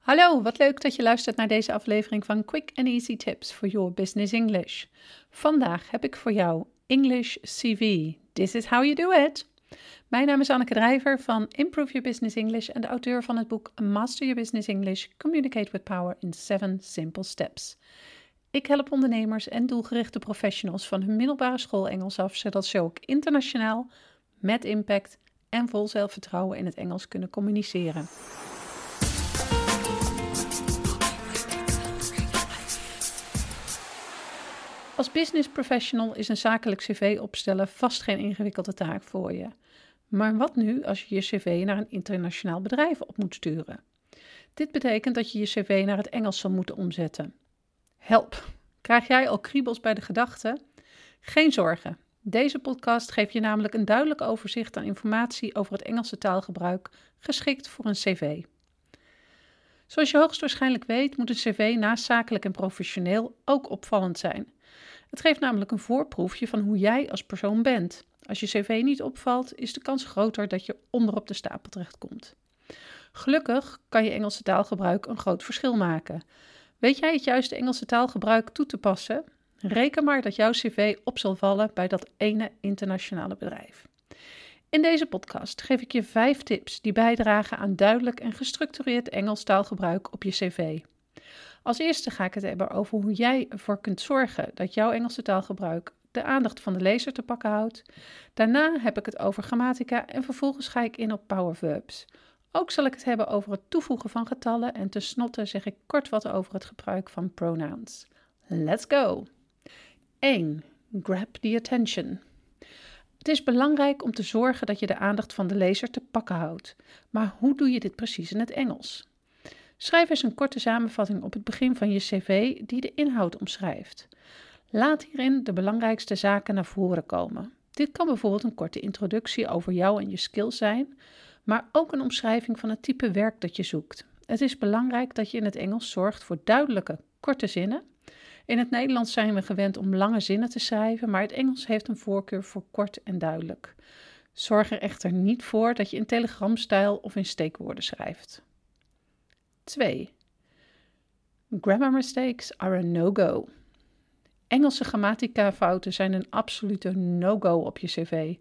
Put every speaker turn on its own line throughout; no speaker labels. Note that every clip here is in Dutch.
Hallo, wat leuk dat je luistert naar deze aflevering van Quick and Easy Tips for Your Business English. Vandaag heb ik voor jou English CV. This is how you do it. Mijn naam is Anneke Drijver van Improve Your Business English en de auteur van het boek Master Your Business English: Communicate with Power in 7 Simple Steps. Ik help ondernemers en doelgerichte professionals van hun middelbare school Engels af, zodat ze ook internationaal, met impact en vol zelfvertrouwen in het Engels kunnen communiceren. Als business professional is een zakelijk cv opstellen vast geen ingewikkelde taak voor je. Maar wat nu als je je cv naar een internationaal bedrijf op moet sturen? Dit betekent dat je je cv naar het Engels zal moeten omzetten. Help! Krijg jij al kriebels bij de gedachte? Geen zorgen. Deze podcast geeft je namelijk een duidelijk overzicht aan informatie over het Engelse taalgebruik, geschikt voor een cv. Zoals je hoogstwaarschijnlijk weet, moet een cv naast zakelijk en professioneel ook opvallend zijn. Het geeft namelijk een voorproefje van hoe jij als persoon bent. Als je cv niet opvalt, is de kans groter dat je onderop de stapel terechtkomt. Gelukkig kan je Engelse taalgebruik een groot verschil maken. Weet jij het juiste Engelse taalgebruik toe te passen? Reken maar dat jouw cv op zal vallen bij dat ene internationale bedrijf. In deze podcast geef ik je vijf tips die bijdragen aan duidelijk en gestructureerd Engels taalgebruik op je cv. Als eerste ga ik het hebben over hoe jij ervoor kunt zorgen dat jouw Engelse taalgebruik de aandacht van de lezer te pakken houdt. Daarna heb ik het over grammatica en vervolgens ga ik in op power verbs. Ook zal ik het hebben over het toevoegen van getallen en tenslotte zeg ik kort wat over het gebruik van pronouns. Let's go! 1. Grab the attention. Het is belangrijk om te zorgen dat je de aandacht van de lezer te pakken houdt. Maar hoe doe je dit precies in het Engels? Schrijf eens een korte samenvatting op het begin van je cv die de inhoud omschrijft. Laat hierin de belangrijkste zaken naar voren komen. Dit kan bijvoorbeeld een korte introductie over jou en je skills zijn, maar ook een omschrijving van het type werk dat je zoekt. Het is belangrijk dat je in het Engels zorgt voor duidelijke, korte zinnen. In het Nederlands zijn we gewend om lange zinnen te schrijven, maar het Engels heeft een voorkeur voor kort en duidelijk. Zorg er echter niet voor dat je in telegramstijl of in steekwoorden schrijft. 2. Grammar mistakes are a no-go. Engelse grammatica-fouten zijn een absolute no-go op je cv.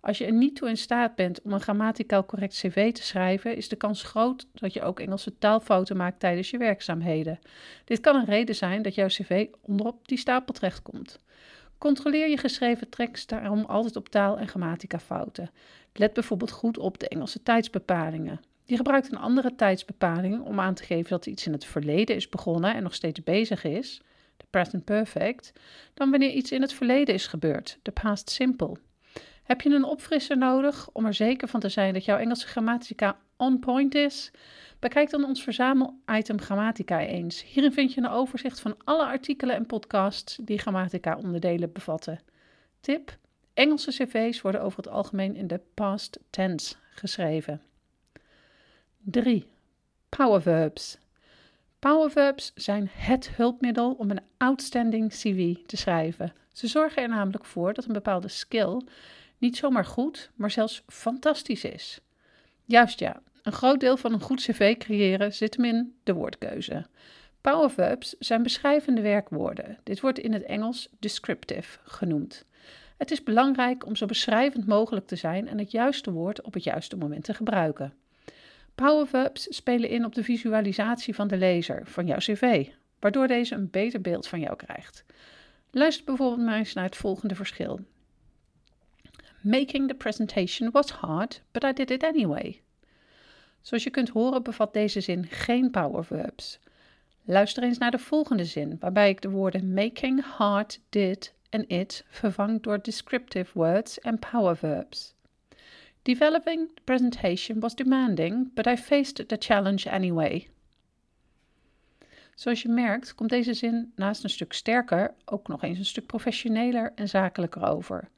Als je er niet toe in staat bent om een grammaticaal correct cv te schrijven, is de kans groot dat je ook Engelse taalfouten maakt tijdens je werkzaamheden. Dit kan een reden zijn dat jouw cv onderop die stapel terechtkomt. Controleer je geschreven tekst daarom altijd op taal- en grammatica-fouten. Let bijvoorbeeld goed op de Engelse tijdsbepalingen. Je gebruikt een andere tijdsbepaling om aan te geven dat iets in het verleden is begonnen en nog steeds bezig is, de present perfect, dan wanneer iets in het verleden is gebeurd, de past simple. Heb je een opfrisser nodig om er zeker van te zijn dat jouw Engelse grammatica on point is? Bekijk dan ons verzamel-item Grammatica eens. Hierin vind je een overzicht van alle artikelen en podcasts die grammatica-onderdelen bevatten. Tip: Engelse cv's worden over het algemeen in de past tense geschreven. 3. Power verbs. Power verbs zijn het hulpmiddel om een outstanding CV te schrijven. Ze zorgen er namelijk voor dat een bepaalde skill niet zomaar goed, maar zelfs fantastisch is. Juist ja, een groot deel van een goed cv creëren zit hem in de woordkeuze. Power verbs zijn beschrijvende werkwoorden. Dit wordt in het Engels descriptive genoemd. Het is belangrijk om zo beschrijvend mogelijk te zijn en het juiste woord op het juiste moment te gebruiken. Powerverbs spelen in op de visualisatie van de lezer van jouw cv, waardoor deze een beter beeld van jou krijgt. Luister bijvoorbeeld maar eens naar het volgende verschil. Making the presentation was hard, but I did it anyway. Zoals je kunt horen bevat deze zin geen powerverbs. Luister eens naar de volgende zin, waarbij ik de woorden making, hard, did en it vervang door descriptive words en powerverbs. Developing the presentation was demanding, but I faced the challenge anyway. Zoals je merkt, komt deze zin naast een stuk sterker ook nog eens een stuk professioneler en zakelijker over.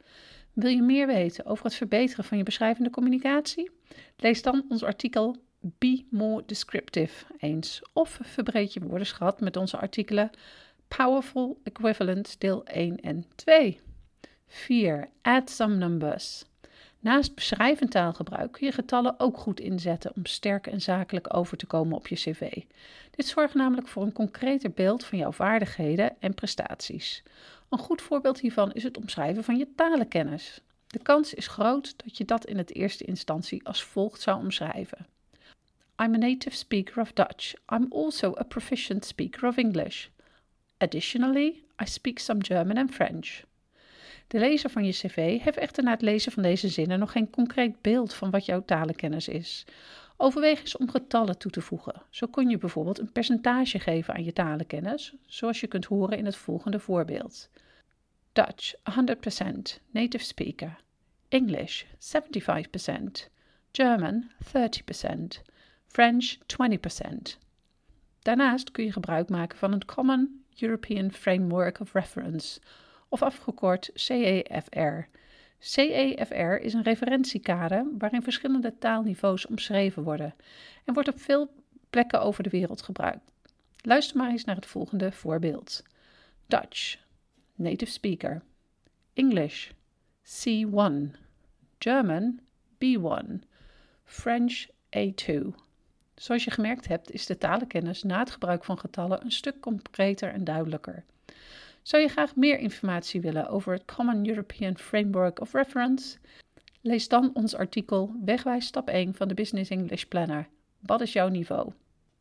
Wil je meer weten over het verbeteren van je beschrijvende communicatie? Lees dan ons artikel Be More Descriptive eens of verbreed je woordenschat met onze artikelen Powerful Equivalent deel 1 en 2. 4. Add some numbers. Naast beschrijvend taalgebruik kun je getallen ook goed inzetten om sterk en zakelijk over te komen op je cv. Dit zorgt namelijk voor een concreter beeld van jouw vaardigheden en prestaties. Een goed voorbeeld hiervan is het omschrijven van je talenkennis. De kans is groot dat je dat in het eerste instantie als volgt zou omschrijven. I'm a native speaker of Dutch. I'm also a proficient speaker of English. Additionally, I speak some German and French. De lezer van je cv heeft echter na het lezen van deze zinnen nog geen concreet beeld van wat jouw talenkennis is. Overweeg eens om getallen toe te voegen. Zo kun je bijvoorbeeld een percentage geven aan je talenkennis, zoals je kunt horen in het volgende voorbeeld. Dutch 100% native speaker. English 75%. German 30%. French 20%. Daarnaast kun je gebruik maken van een Common European Framework of Reference, of afgekort CEFR. CEFR is een referentiekader waarin verschillende taalniveaus omschreven worden en wordt op veel plekken over de wereld gebruikt. Luister maar eens naar het volgende voorbeeld: Dutch, native speaker. English, C1. German, B1. French, A2. Zoals je gemerkt hebt, is de talenkennis na het gebruik van getallen een stuk concreter en duidelijker. Zou je graag meer informatie willen over het Common European Framework of Reference? Lees dan ons artikel Wegwijs stap 1 van de Business English Planner. Wat is jouw niveau?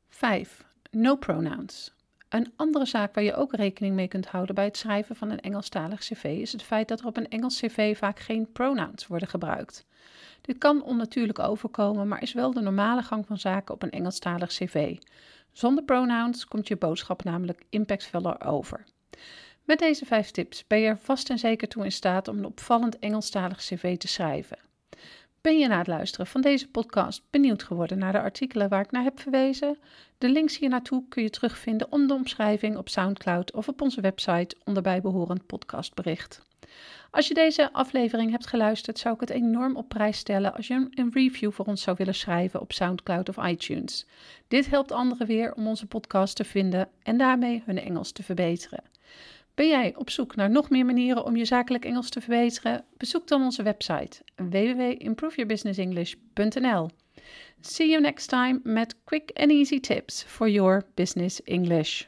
5. No pronouns. Een andere zaak waar je ook rekening mee kunt houden bij het schrijven van een Engelstalig cv is het feit dat er op een Engels cv vaak geen pronouns worden gebruikt. Dit kan onnatuurlijk overkomen, maar is wel de normale gang van zaken op een Engelstalig cv. Zonder pronouns komt je boodschap namelijk impactvoller over. Met deze vijf tips ben je er vast en zeker toe in staat om een opvallend Engelstalig cv te schrijven. Ben je na het luisteren van deze podcast benieuwd geworden naar de artikelen waar ik naar heb verwezen? De links hier naartoe kun je terugvinden onder de omschrijving op SoundCloud of op onze website onder bijbehorend podcastbericht. Als je deze aflevering hebt geluisterd, zou ik het enorm op prijs stellen als je een review voor ons zou willen schrijven op SoundCloud of iTunes. Dit helpt anderen weer om onze podcast te vinden en daarmee hun Engels te verbeteren. Ben jij op zoek naar nog meer manieren om je zakelijk Engels te verbeteren? Bezoek dan onze website www.improveyourbusinessenglish.nl. See you next time met quick and easy tips for your business English.